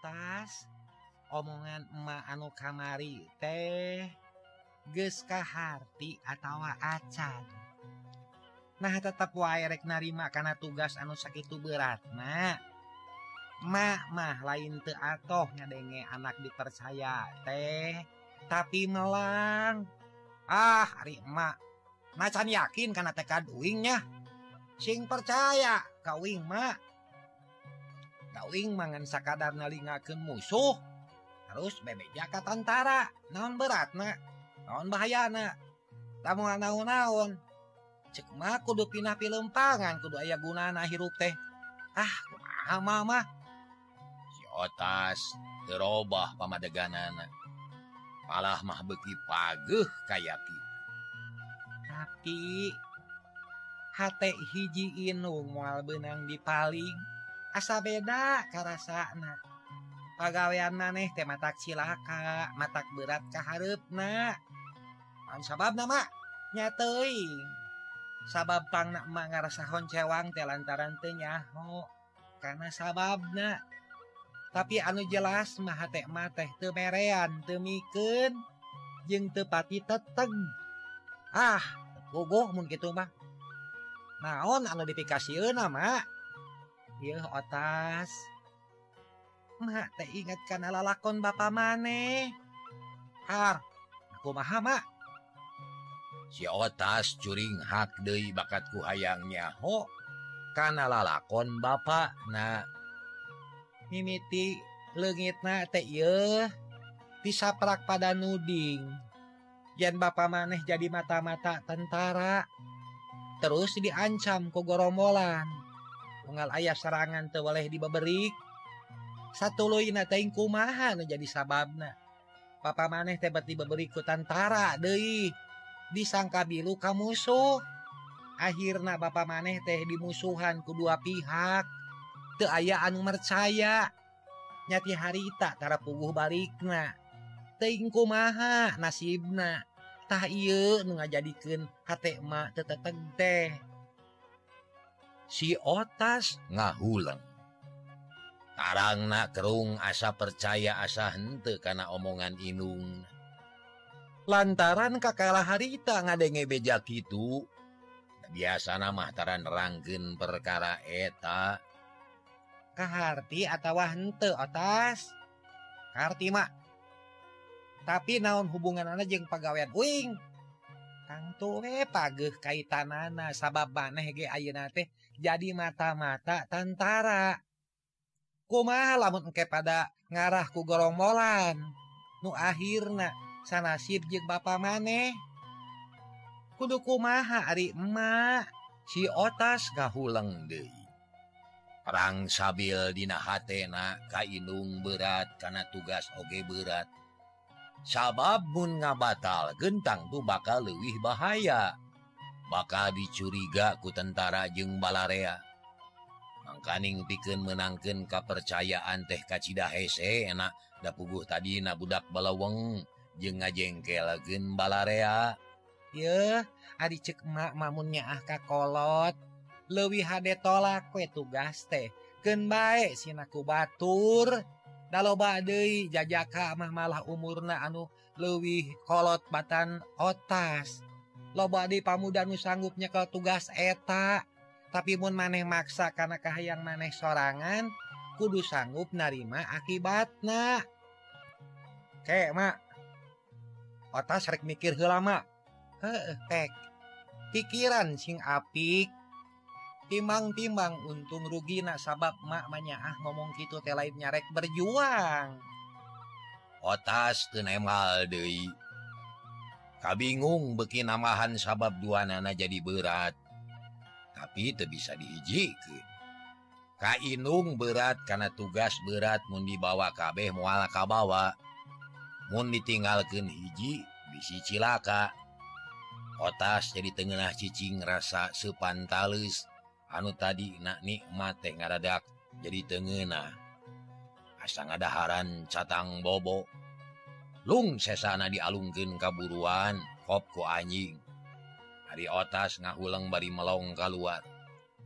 atas omongan emma anu kamari teh geskahati atau acan. Nah tetap wairek narima karena tugas anu sakit berat nah Mamah lain teatohnya denge anak dipercaya teh tapi melang. Ah Rima macan yakin karena tekad wingnya sing percaya kau wingmak Daling mangan sakadar nalingaken musuh. Harus bebek jaka tentara naon beratna? Naon bahayana? Tamu naon-naon? Cekma kudu pinah pilempangan kudu ayah gunana hirup teh. Ah kumaha mama si otas terobah pamadeganana. Malah mah beki pageh kaya tapi hate hiji inung moal benang dipaling asa beda karasana. Pagawean maneh teh matak cilaka matak berat kaharepna an sabab nama? Nyateuing. Sabab pangna emak ngarasa honcewang teh lantaran teu nyaho. Karena sababna. Tapi anu jelas mah teh mah teh teu merean teu mikeun jeung teu pati teteg ah gogoh mun kitu mah. Naon anu dipikasieun mah? Ieu otas. Mak teh ingat kana lalakon bapa maneh har kumaha mak. Si otas curing hak deui bakat ku hayangnya ho kana lalakon bapak na mimiti leungitna teh ieu. Disaprak pada nuding. Yen bapa maneh jadi mata-mata tentara terus diancam ku gorombolan unggal ayah serangan tuh oleh dibaberik. Satu loina teing kumaha nu jadi sababna. Papa maneh tebat beberik ku tentara deui. Disangka bilu ka musuh akhirna bapak maneh teh dimusuhan ku dua pihak. Teu aya anu percaya nyati harita tara puguh balikna teing kumaha nasibna. Tah ieu nu ngajadikeun hate mak teteteg teh si otas ngahuleng Tarangna kerung asa percaya asa hente karena omongan inung. Lantaran kakala harita ngadenge beja itu biasa namahtaran ranggen perkara eta. Kahati atau hente atas Kartima tapi naon hubungan anak jeung pagawean Uing? Kang tuwe pageh kaitanana sabab maneh ge ayeuna teh? jadi mata-mata tentara. Kumaha lamun engke pada ngarah ku gerombolan. nu akhirna sanasib jeung bapa maneh? Kudu kumaha ari emak? Si otas gahuleng deui. Perang sabil dina hatena kainung berat karena tugas oge berat. Sabab mun ngabatal gentang tuh bakal lewih bahaya. bakal dicurigaku tentara jeung balarea mangkaning pikeun menangkan kepercayaan teh kacita hese enak da puguh tadi na budak balaweng je ngajengkelkeun balarea ye Adi cekmak mamunnya ahka kolot. Lewi hade tolak kue tugas teh. Ken baik sinaku batur. Kalau badai jajaka mah malah umurna anu leuwih kolot batan otas. loba di pamuda nu sanggup nyekel tugas eta. Tapi mun maneh maksa karena kahayang maneh sorangan kudu sanggup narima akibatna. Akibatnya kemak otak rek mikir helama tek. Pikiran sing apik timbang-timbang untung rugi nak sabab makmanya ah ngomong gitu teh lain nyarek berjuang. Otas tenemal deh kabingung bingung beki namahan sabab dua nana jadi berat. Tapi itu bisa dihijikeun Kainung berat karena tugas berat mun dibawa kabeh muala kabawa. Mun ditinggalkan hiji bisi cilaka. Otas jadi tengah cicing rasa sepantalus anu tadi nak nikmat ngaradak jadi tengenah asa ngadaharan catang bobok lung sesana dialungken kaburuan kopku anjing. Hari otas ngahulang bari melongka luar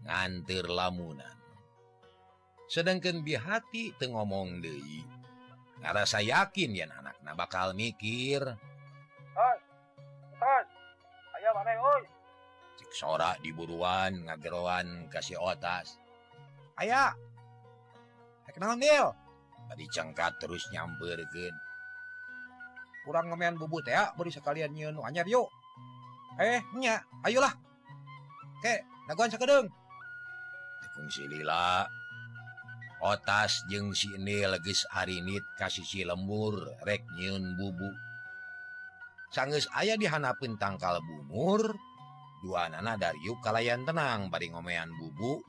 ngantir lamunan. Sedangkan bi hati te ngomong Dewi karena saya yakin ya anak bakal mikir. Sorak diburuan ngageroan kasih otas. Ayaah diangkat terus nyamperken kurang ngomen bubut ya beri sekalian nyenuanya yuk. Ehnya ayolah. Ke naguan sekedeng fungsi lila. Otas jeng sini legis harinit kasih si lembur rek nyun bubu. Sangges ayah dihanapin tangkal bumur dua nana dari yuk kalayan tenang bari ngomean bubu.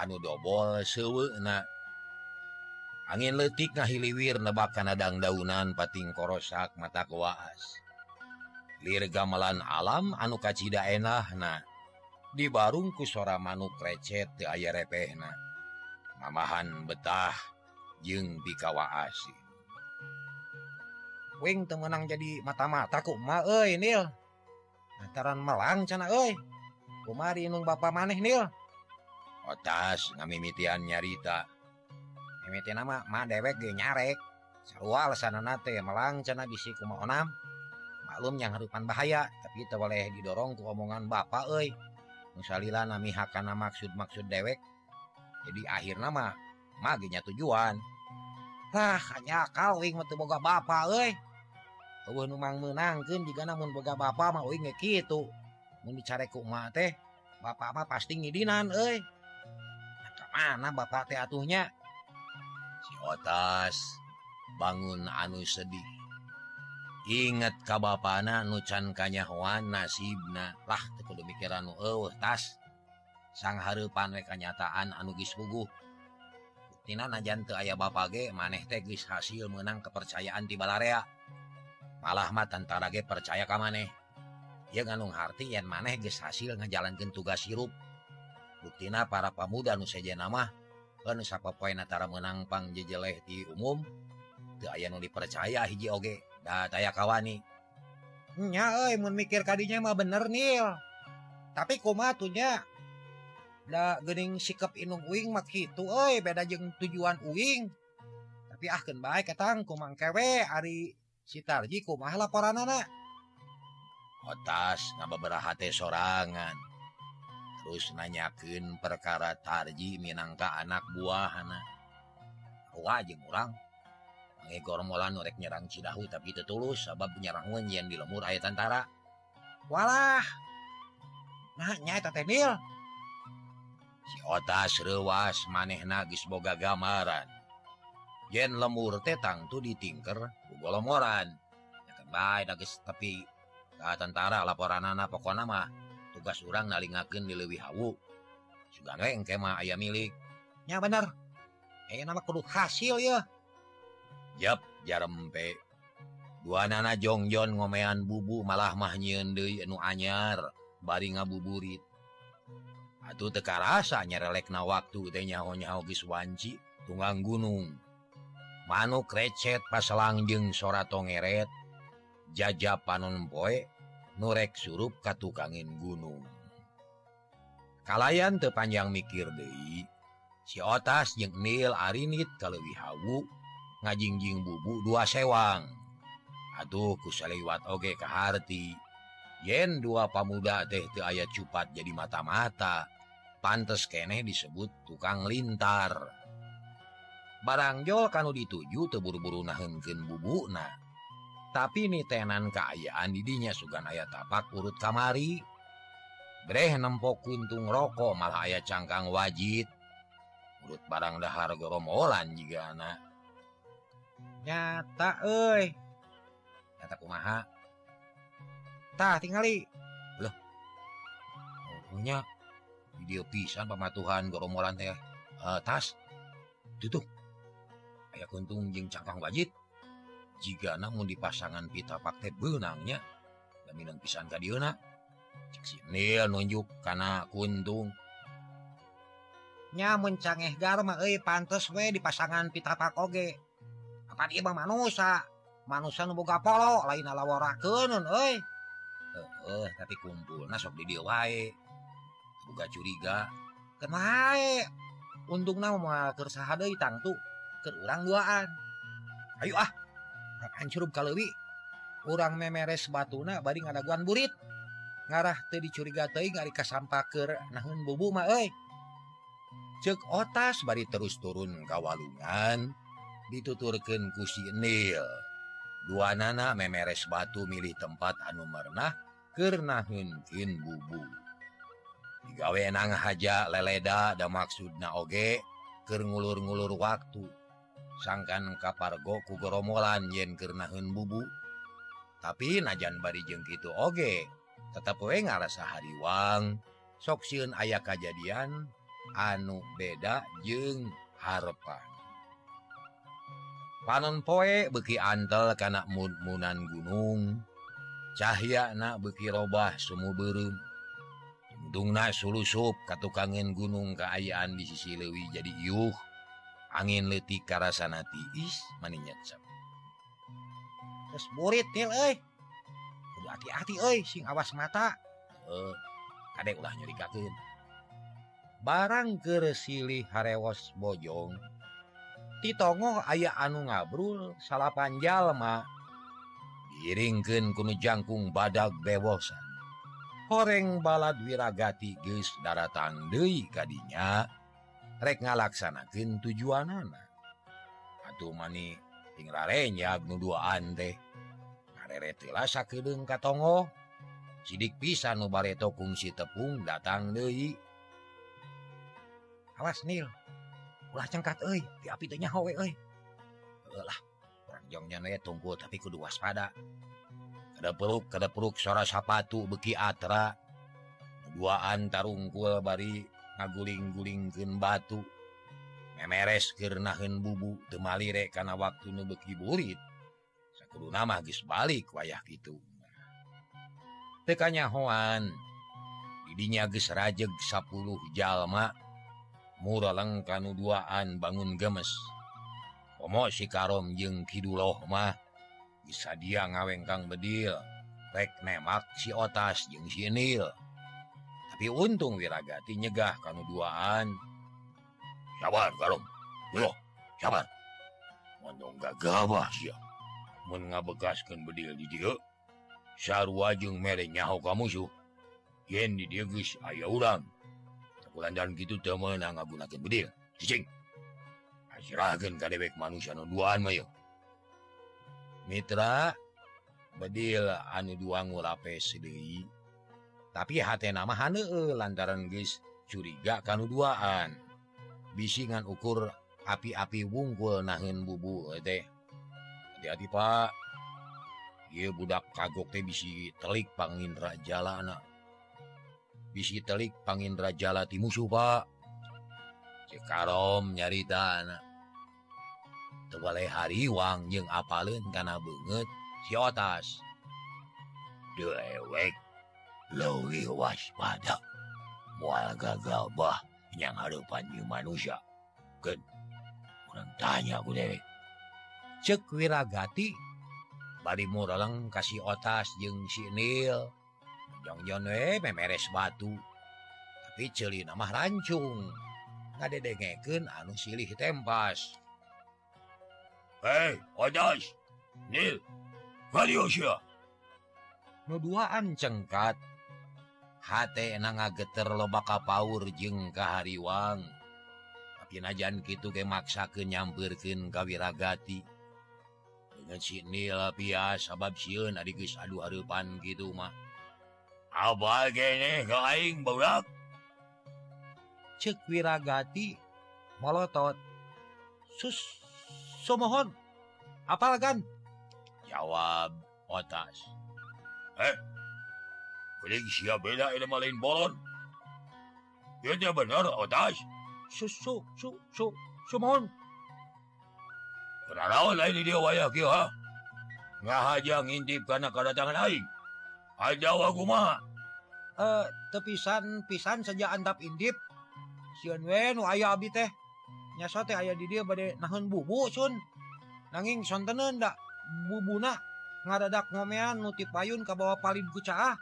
Anu dobol sewe nak angin letik ngahiliwir nebak kanadang daunan pating korosak mata kuas Lir gamelan alam anu kacida enah na, dibarung ku sora manuk recet di aya repehna mamahan betah jeung bikawa asih Wing temenang jadi mata-mata ku ma oi nil. Antaran melang cana oi kumari inung bapak maneh nil. Otas ngamimitian nyarita. nama dewek ge nyarek. Melang cana bisi kumaonam maklum yang harupan bahaya tapi teu boleh didorong ku omongan Bapak euy. misalila nami hakana maksud-maksud dewek. Jadi akhir nama maginya tujuan. Lah hanya mah teu boga Bapak euy. Eueuh nu mang meunangkeun jiga namun boga Bapak mah euy kitu. Mun dicareku emak teh Bapak mah pasti ngidinan euy. Nah, mana Bapak teh atuhnya? otas bangun anu sedih. Ingat lah nucan kudu mikiran nu eueuh tas. Sang harepan kanyataan anugis huguhtina najan aya bage maneh tegis hasil menang kepercayaan di Balarea. Malahmat antara ge percaya ka maneh. Ia nganung hati yang maneh geus hasil ngejalankan tugas sirup buktina para pemuda nu sejenna nama Anu sapopoe natara menang pang jejeleh di umum Teu aya nu dipercaya hiji Oge Da taya kawani. Nya euy mun mikir kadinya mah bener nil tapi kumaha tuh nya? Da geuning sikap Inung Uing mah kitu euy beda jeung tujuan Uing tapi ahken bae katang kumang kewe Ari sitarji Tarji kumaha laporanana? otas nama sorangan terus nanyakin perkara Tarji minangka anak buahana. Wajib kurang gormolan norek nyerang Cidahu tapi itu tulus sabab penyerangan yang di lemur ayat antara walah! Nah nyata tebil si otas rewas maneh nagis boga gambaran yen lemur tetang tuh ditingker ku lomoran ya baik nagis tapi ke tentara laporan anak pokok nama tugas urang nalingaken di lebih Hawu. Sugareng aya milik. Miliknya bener. Eh nama kudu hasil ya. Jep jarempe dua nana jongjon ngomean bubu malah mahnyen deui nu anyar bari ngabuburit. Atuh teka rasa nyerelekna waktu teh nyaho-nyaho geus wanci tunggang gunung. Manuk recet paselangjeng sora tongeret jajab panon poe norek surup ka tukangin gunung. Kalayan tepanjang mikir Dei jeung jengil Arinit kaleuwih Hawu ngajingjing bubu dua sewang. Aduh kuselewat oge kehati yen dua pamuda teh teu ayat cupat jadi mata-mata pantes keneh disebut tukang lintar. Barangjol kanu dituju teburu-buru nahenken bubu nah tapi nih tenan keayaan didinya sugan ayah tapak urut kamari. Breh nempok kuntung rokok malah ayah cangkang wajib urut barang dahar goromolan jika anak nyata eh nyata kumaha? Tah tingali. Loh. Punya video pisan pematuhan goromolan teh. Uh, tas. Tutup. Ayah kuntung jeng cangkang wajib jika namun di pasangan pita Pakte benangnya. Dan pisan tadiak nunjuk karena untungnya mencangeh Garma e, pantes we di pasangan pita Pak Oge. Akan Iba manusia manusia nubuka polo lain alawara kenun eh eh tapi kumpul nasok di dia wae. Buka curiga. Kena untung nama mau kersahadai tangtu ke orang duaan. Ayo ah. hancur kalewi. Orang memeres batuna bading adaguan burit. Ngarah teh dicuriga teh ngari kasampaker. Nahun bubu mah euy. Cek otas bari terus turun ka walungan. Dituturkeun ku si Nil dua nana memeres batu milih tempat anu merenah keur hunkin bubu. Digawe nang haja leleda da maksudna oge keur ngulur-ngulur waktu. sangkan kapargo ku keromolan yen kenahun bubu. Tapi najan bari jeng gitu oge tetap we ngarasa hariwang soksiun ayah kejadian anu beda jeng harepan. Panon poe beki antel kana mudmunan gunung. Cahya na beki robah semu berum Dungna sulusup katukangin gunung keayaan di sisi Lewi jadi yuh. angin leti tiis is maninya terus murid til eh kudu hati-hati eh sing awas mata. Eh kadek ulah nyurikakeun. Barang keresili harewos bojong titongo aya anu ngabrul salapan jalma iringkeun kunu jangkung badag bewosan. Horeng balad wiragati geus daratang deui kadinya rek ngalaksanakan tujuan anak atau manirenya katongo sidik pisan nu bareto kungsi tepung datang deui. Awas nil. Ulah cengkat tiapnya tunggu tapi kudu waspada. Kada peruk kada peruk suara sapatu beki Atra. Duaan tarungkul bari. ngaguling-gulingken batu. Memeres kenahan bubu temalirek karena waktu nubeki burit. Sakuru nama gis balik wayah gitu tekanya Hoan didinya ges rajeg 10 jalma muraleng kanu duaan bangun gemes. Komo si karom jeung Kiduloh mah bisa dia ngawengkang bedil. Rek nemak si otas jeung sinil tapi untung wiragati nyegah kamu duaan. Sabar kalau sabar. Mengabekaskan bedil di sarwajeng mere merenyahu kamu su. Yen di Davis aya orang bulandan gitu temen ngagunakan bedil. Cicing. Hasilkan kadewek manusia mah mayo Mitra bedil anu duang lapes sedih tapi hati nama Han lantaran guys curiga kanuduaan. Bisingan ukur api-api wungkul nahin bubu teh. Hati-hati Pak. Ye budak kagok teh bisi telik pangindra jala anak bisi telik Pangindra jala timusu Pak. Cekarom nyarita anak tebale hariwang yang apalin karena banget si otas. Dewek. lebih waspada mual gagal bah yang di manusia. Ken, orang tanya aku dewe. Cek wiragati bari muraleng kasih otas jeung si Nil. Jongjon we memeres batu. Tapi celi nama rancung. Ngadedengekeun anu silih tempas. Hei otas Nil Valios ya nu cengkat. H na ngageter lobaka Paur jeung kahariwang. Tapi najan gitu maksakeun ke ka kawiragati dengan sini pias sabab siun geus aduh arepan gitu mah. Apa gini kaing budak cek wiragati molotot sus somohon apal jawab otas. Eh beda bolon ya bener otas Su, su su su sumohon Kenarawan lain dia wayah kieu ha. Ngahaja ngintip kana kadatangan aing. Ajawa mah. Eh, tepisan pisan saja antap indip. Sieun we nu aya abi teh. Nyasa teh aya di dia bade nahan bubu sun. Nanging sontenen da bubuna ngaradak ngomean nu ti payun ka bawa palid ku caah.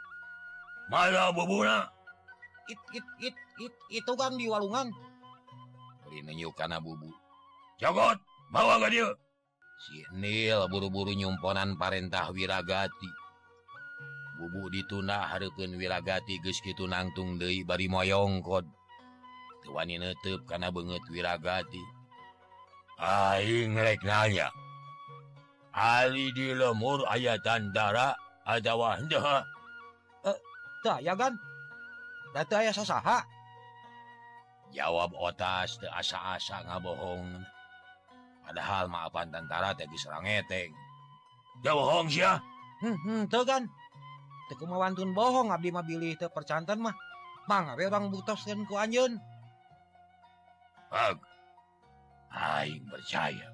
It, it, it, it itu kan di walungan. Karena bubu. Jagot, bawa Nil buru-buru nyumponan Parentah Wiragati. Bubu dituna Harpun Wiragati geus kitu nangtung deui bari moyongkot tuwani neuteup karena banget Wiragati. Aing rek nanya Ali di lemur ayat tandara adawah ya kan? Data aya sasaha jawab otas the asa-asa ngabohong. Padahal maafan tentara tadi serang eteng ya bohong sih ya hmm, hmm, tuh kan? Tuh kemawantun bohong abdi mah bilih tuh percantan mah. Mang abe orang butos dan ku anjun Bag, aing percaya.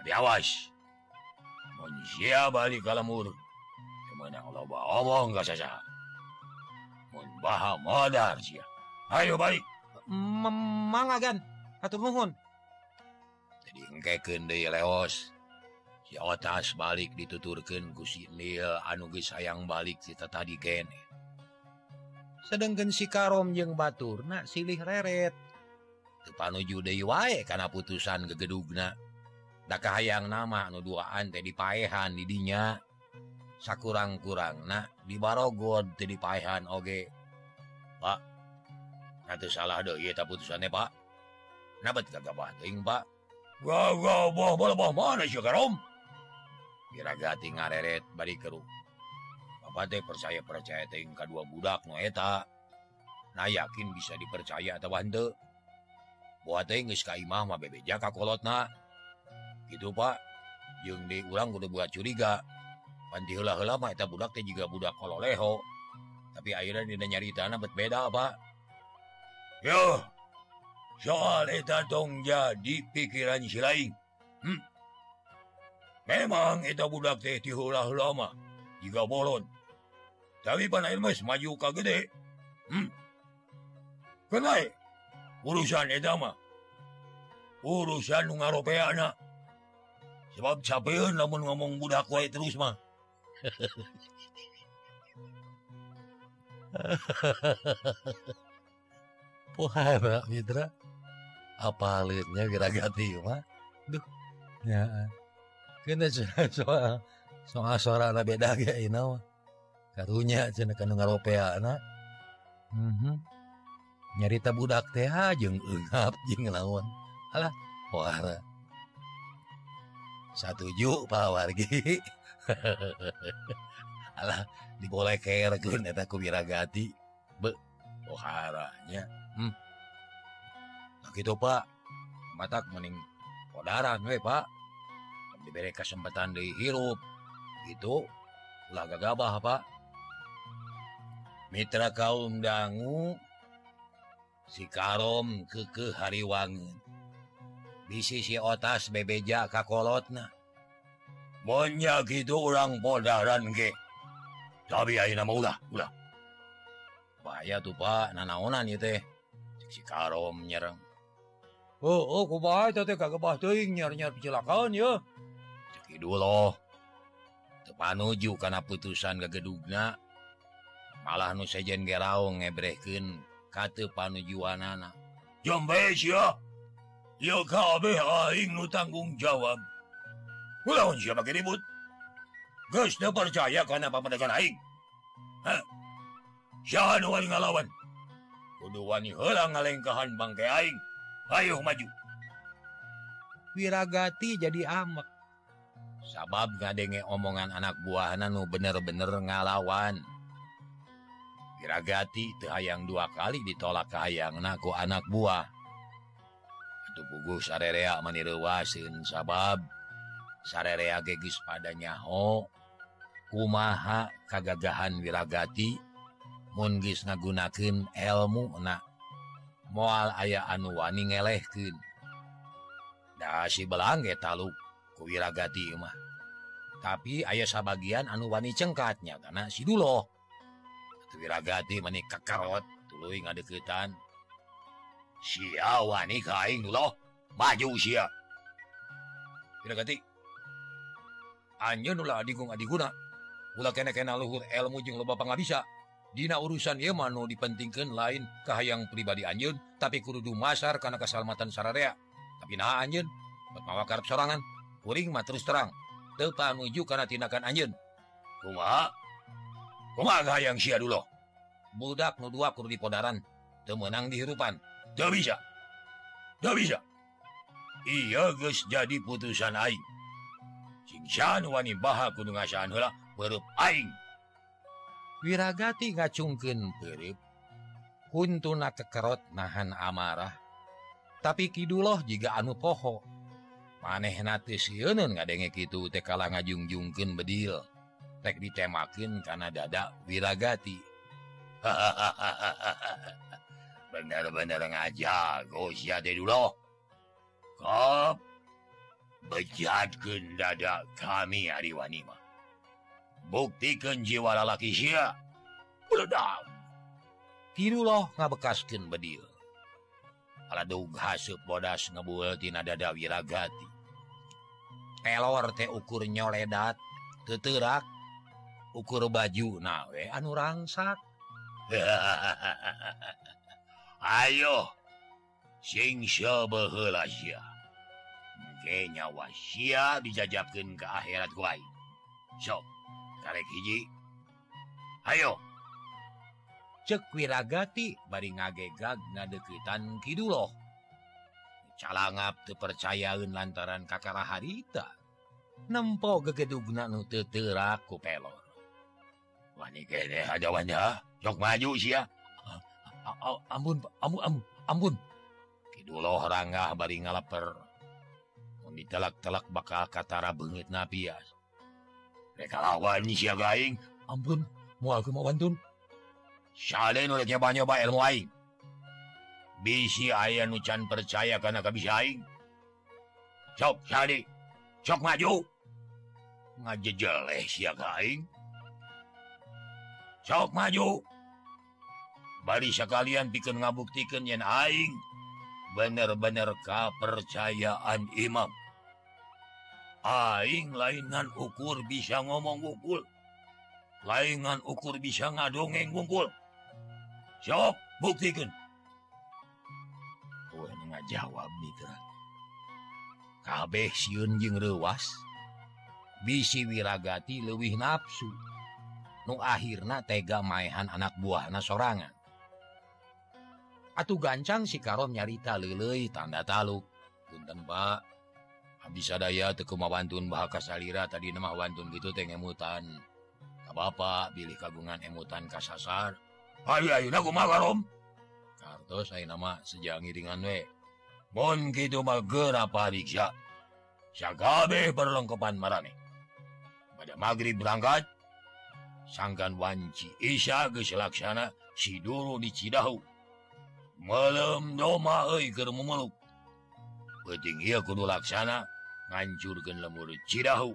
Tapi awas manusia balik kalamur kemana loba omong gak sasaha modal Ayo engkekeun deui atau mohon otas balik dituturkan si Nil anuges sayang balik kita tadi gene sedangkan si Karom jeung Batur silih silih teu panuju deui wae karena putusan gegedugna da kahayang nama nu duaan teh dipaehan didinya sakurang-kurang. Nah dibarogod ti dipaehan Oge. Pak atau salah do putusannya Pak. Dapat kagak teuing Pak. Wow, wow, boh, boh, boh, mana sia karom? Biragati ngareret bari keru Bapak teh percaya percaya teh kedua budak nu eta? Nah yakin bisa dipercaya atau henteu Buat teh geus ka imah mah bebeja ka kolotna. Gitu Pak. Jeung diulang kudu buat curiga. lama budak juga budak kololeho. Tapi akhirnya tidak nyari tanah berbeda Pak. Yo soal tong jadi pikiran si lain. Hmm. memang itu budak teh diulah lama juga bolon. Tapi pan mas maju ka gede. Hmm. kenai? Urusan etama urusan nu anak sebab capek namun ngomong budak wae terus mah. Pohara Mitra apa halitnya wiragati mah duh. Ya kena soal soal suara ada beda ya ina mah karunya cina kanu ngaropea na mm -hmm. nyarita budak teh jeng eungap jeng lawan. Alah pohara satu juk pak wargi. alah diboleh Wiragati be poharanya Nah gitu pak. Matak mending Kodaran we pak. Diberi kesempatan di hirup. Gitu Ulah gagabah pak. Mitra kaum dangu Si karom keke hariwangen Bisi si otas bebeja kakolotna gitu orang bodaran ge tapi ayeuna mah ulah ulah bahaya tuh pak nanaonan ieu teh si karom nyereng oh oh kumaha eta teh kagebah teuing nyar-nyar kecelakaan ya cek kidul loh teu panuju kana putusan gagedugna malah nu sejen ge raung ngebrehkeun ka teu panujuanana jombe sia ieu kabeh aing nu tanggung jawab Kulaon siya Gus Gusto percaya ka na pamanagan aing. Ha? Siya anuan ng alawan. Kuduan ni halang alengkahan aing. Ayaw maju. Wiragati jadi amek. Sabab nga denge omongan anak buah na bener-bener ngalawan. Wiragati tehayang dua kali ditolak kahayang naku anak buah. Atupugus arerea manirewasin sabab sarerea gegis padanyaho kumaha kagagahan wiragati mungis ngagunaken elmu na. Mual aya anu wani ngelehken da si belangge taluk ku wiragati mah. Tapi ayah sabagian anu wani cengkatnya karena si dulu Wiragati menikah karot tulu ngadeukeutan si wani kain loh maju sia. Wiragati. anjlah digung diguna pula kene-kena luhur ilmu jeung loba pangabisa. Dina urusan Yemanu dipentingkan lain kahayang pribadi Anjun tapi kurudu masar karena keselamatan sararea. Tapi nah Anjun mawa karep sorangan. Kuring mah terus terang depan menuju karena tindakan Anjun kuma kuma hayang sia dulu budak nu dua kudu dipodaran teu menang dihirupan teu bisa. Teu bisa. Iya geus jadi putusan aing. wirragati ngacungken ngacungkeun untuk kuntuna kekerot nahan amarah. Tapi Kiduloh jika anu poho. Maneh naun ngadenge gitu tekala ngajungjungken bedil. Tek ditemakin karena dada Wiragati. Bener-bener ngaja go dulu kok bejatkan dada kami Ari Wanima buktikeun jiwa lalaki Sya tidulah ngabekaskan bedil Aladug haseup bodas ngebuetina dada wiragati Pelor teh ukur nyoledat teterak ukur baju nawe anu rangsak Ayo sing sebehela Sya nyawa sia dijajabkan ke akhirat aing sok hiji. Ayo. Cekwiragati bari ngagegag ngadekitan Kiduloh. Calangap kepercayaan lantaran kakara harita nempo gegedugna nu teterak ku pelor. Wani kene hadawannya sok maju sia ambun ampun ampun Kiduloh ranggah bari ngalaper. ditelak-telak bakal Katara bengit napias. Ya. mereka lawan siagaing ampun mua mauun nyoba ilmu aing. Bisi ayah nucan percaya karena kebisaing sok sari sok maju. Ngaje jeleh siagaing sok maju. Bari sekalian bikin ngabuktikan yen aing bener-bener kepercayaan imam. Aing lainan ukur bisa ngomong wkul laingan ukur bisa ngadongeng wungkul. Sok buktikan. Jawab kabeh siun jeng rewas bisi wiragati lewih nafsu nu akhirna tega maehan anak buahna sorangan. Atuh gancang si karom nyarita leuleuy tanda taluk. Punten Pak. bisa daya Tekemawantun Bahaka Salira tadi nama Wantun gitu teng emutan Bapak pilih kagungan emutan Kasasar. Kartu saya nama sejangi dengan we. Mon gitu perlengkapan marane. Pada maghrib berangkat sangkan wanci Isya geselaksana Sidoro di Cidahu. Malam doma ke memeluk. Penting ia kudu laksana. nganjurkan lemur Cidahu.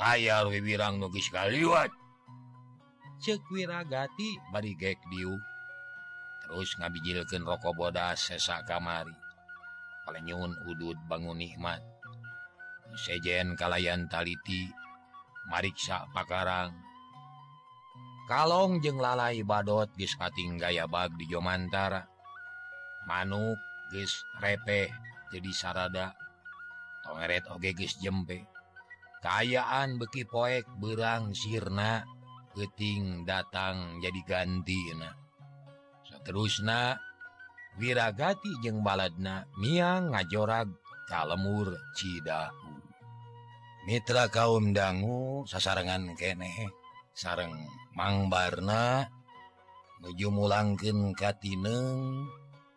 Wiwirang nu nugis kaliwat. Cek wiragati. Bari gek diu. Terus ngabijilkan rokok bodas sesa kamari. Palenyun udud bangun nikmat. Sejen kalayan taliti mariksa pakarang. Kalong jeng lalai badot geus kating gaya bag di Jomantara. Manuk geus repeh jadi sarada. tongeret oge jembe. Kaayaan beki poek berang sirna keting datang jadi gantina Saterusna Wiragati jeung baladna miang ngajorag kalemur Cidahu. Mitra kaum dangu sasarangan keeh sareng mangbarna nuju mulangkeun katineng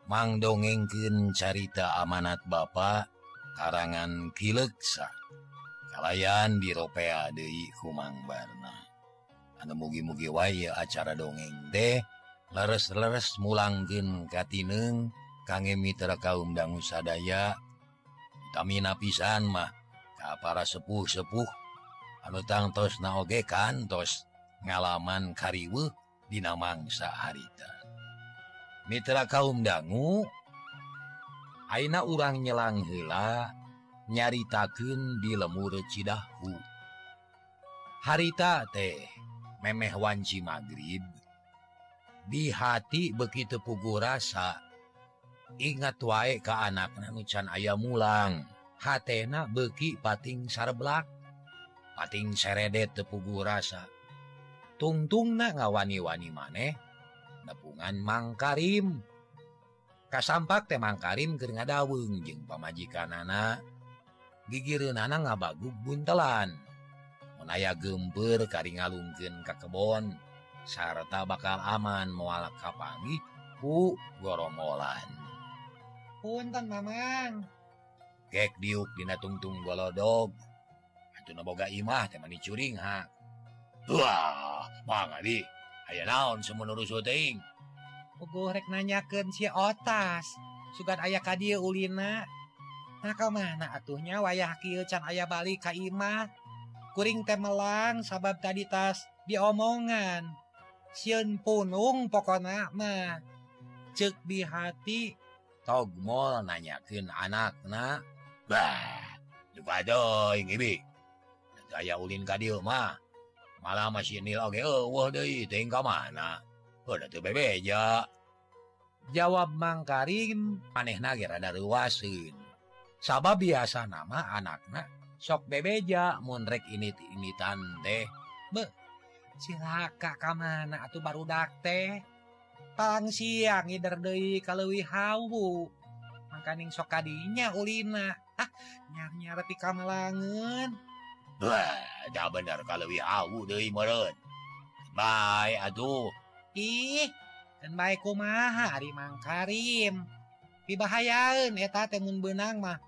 mang dongengken carita amanat Bapak karangan kileksa. Kalayan diropea Dehi Humang Barna. Anu mugi-mugi waya acara dongeng deh leres-leres mulanggen Katineng kangge Mitra kaum dangu sadaya. Tamina pisan mah ka para sepuh-sepuh. Anu tangtos naoge kantos ngalaman kariwe dinamangsa harita. Mitra kaum dangu Aina urang nyelang hela nyaritakeun di lemur Cidahu. Harita teh memeh wanci magrib. Di hati begitu pugu rasa ingat wae ke anak nucan ayam mulang. Hatena beki pating sarblak pating seredet tepugu rasa. Tungtung na ngawani-wani maneh nepungan Mang Karim. kasampak temang Karim ke daweng jeung pamajikan anak gigir nana ngabagu buntelan menaya gember kari ngalungken kakebon sarta bakal aman mualak kapangi ku goromolan punten mamang. Kek diuk dina tungtung golodog. Atuh boga imah teh mani curing ha. Wah mangga di aya naon semenurus teuing? gorek nanyaken si otas. Sugat ayah dieu Ulina. Nakal mana atuhnya wayah kieu can ayah balik ka imah. Kuring teh melang sabab tadi tas diomongan. Sieun punung pokona mah. Cek di hati. Togmol nanyakeun anakna. Bah duka doy aya ulin ka dieu mah. Malah masih nil oge eueuh deui teuing ka mana? bebeja jawab Mangkarim aneh nagerrada ruasin sabah biasa nama anaknya sok bebeja murek ini ini tante be silaka kam mana atau baru dak teh tang siang ngiderdei kalauwi hawu makaning sok kadinya ulina ah nyar-nyar pi kamelangen wah dah bener kalauwi hawu deui meureun bae aduh ih baikku maha Mang Karim. Dibahayaun eta temun benang mah.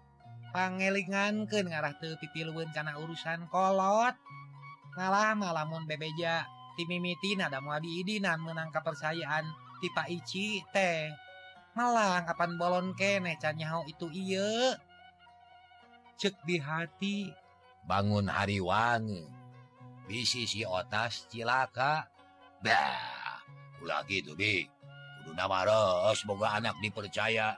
Pangelingan ke ngarah tuh pipiluun karena urusan kolot. Ngalama lamun bebeja timimitin ada muadiidinan menangkap persayaan tipa Ici teh. Malah kapan bolon kene canyaho itu iye cek di hati. Bangun hari wangi. Bisi si otas cilaka. Bah gitu di boga anak dipercaya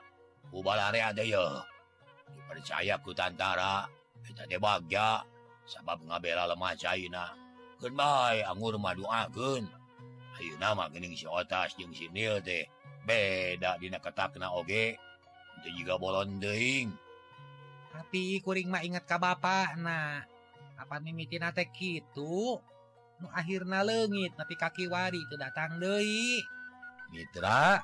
ubala ada dipercayaku tantara. Kita bagja sabab ngabela lemah cayina keun bae anggur mah doakeun ayeuna mah geuning si otas jeung si nil teh beda dina ketakna oge. Teu juga bolon deing tapi kuring mah inget ka bapak nah apa mimitina teh kitu nu akhirnya legit tapi kaki wari itu datang deui. Mitra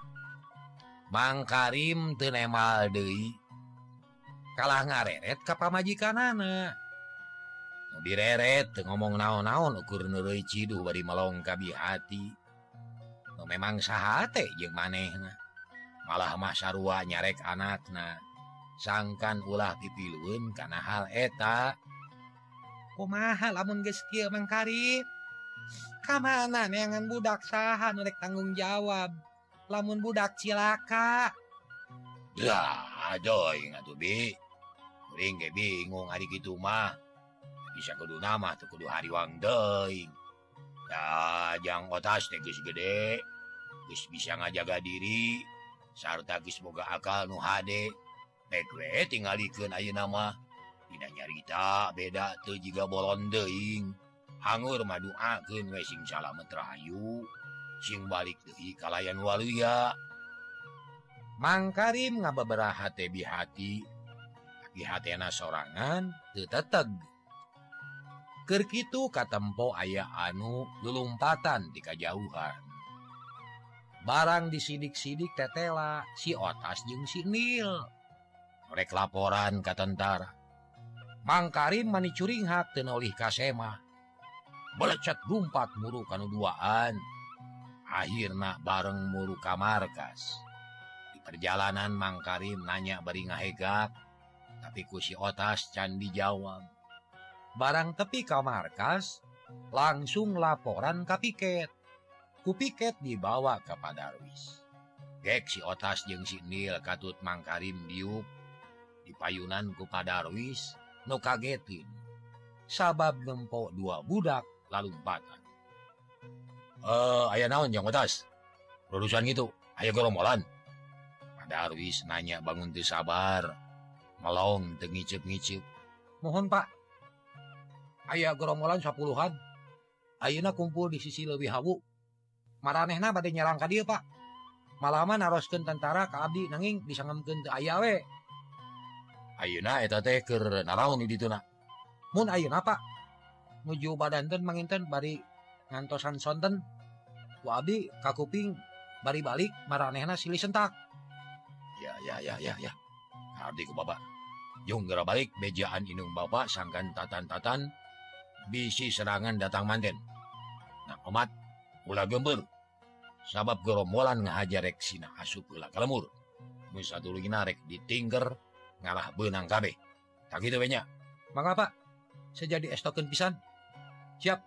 Mang Karim tenemal deui. Kalah ngareret kapal majikan anak direret ngomong naon-naon ukur Ciduh bari melong kabi hati. Memang sahate jeung maneh malah masarua nyarek anakna. Sangkan ulah pipiluun karena hal eta. Kumaha lamun geus kieu Mang Karim kamana neangan budak saha nu rek tanggung jawab. Lamun budak cilaka. Bingung hari gitu mah. Bisa kudu nama tuh kudu hariwang Dejang otas geus gede. Geus bisa ngajaga diri. Sarta geus boga akal nu HD tinggal tinggalikeun aja nama tidak nyarita beda tuh juga bolon deing Anggur madu agen we sing salamet Rahayu. Sing balik Dehi kalayan Waluya Mangkarim ngababaraha tebi hati. Tapi hatena sorangan teteteg Kerkitu katempo aya anu lulumpatan di kajauhan. Barang disidik-sidik tetela si otas jeung si Nil. Rek laporan ka tentara. Mangkarim mani curing hak tenolih kasema belecat rumpat muru kanuduaan. Akhirnya bareng muru kamarkas di perjalanan Mang Karim nanya beri ngahegak tapi kusi otas candi jawab barang tepi kamarkas langsung laporan ke piket. Ku piket dibawa ke Padarwis gek si otas jeng si Nil katut Mang Karim diuk. Di payunan ku Padarwis nu kagetin. Sabab nempok dua budak lalu eh aya naon yang atas urusan gitu Ayo gerombolan. ada Arwis nanya bangun tuh sabar melong tengicip ngicip. mohon Pak ayah gerombolan sapuluhan Ayeuna kumpul di sisi lebih Hawu maranehna pada nyerangka dia Pak malaman narosken tentara ke Abdi nanging disangemken ayawe. Ayeuna teh ke naun di Mun Ayeuna Pak nuju badanten menginten bari ngantosan sonten. Wabi kakuping bari-balik marehna silih sentak. Ya ya ya ya ya. Ke Bapak Jogara balik bejaan Inung Bapak sangkan tatan-tatan. Bisi serangan datang manten. Nah umat pula gember sabab gerombolan ngahajarreksina asup kalemur. Satu narek ditingger ngalah benang kabeh. Tak gitu banyak maka Pak saya jadi estoken pisan siap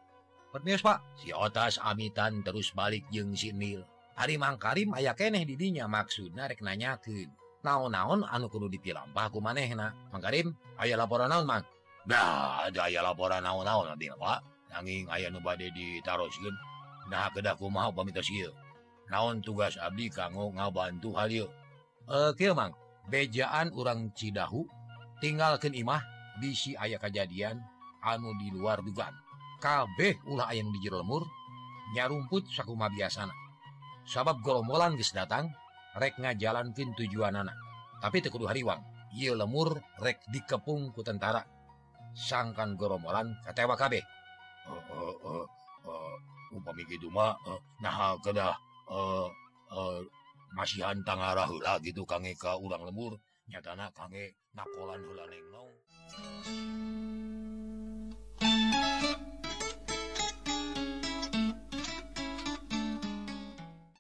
permispa si otas amitan terus balik jeung sinil hari mangkarim aya keneh didinya maksud narek nanyakin naon-naon anu kudu dipilampahku maneh na mangkarim aya laporan naon mang? Dah ada aya laporan naon-naon nanti pak. Nanging aya nu bade ditarusin nah kedaku mau pamita sieu naon tugas abdi kanggo ngabantu hal yuk e, eh, kieu mang. Bejaan urang cidahu tinggalkeun imah bisi aya kejadian anu di luar dugaan. kabeh ulah yang di lemur nyarumput sakuma biasana sabab golombolan guys datang rek ngajalankeun tujuan anak tapi tekudu hariwang ia lemur rek dikepung ku tentara. Sangkan gorombolan katewa kabeh eh, uh, eh, uh, eh, uh, uh, upami gitu mah uh, nah kedah uh, uh, masih hantang arah hula gitu kange ka urang lemur. Nyatana kange nakolan hula nengnong Thank you.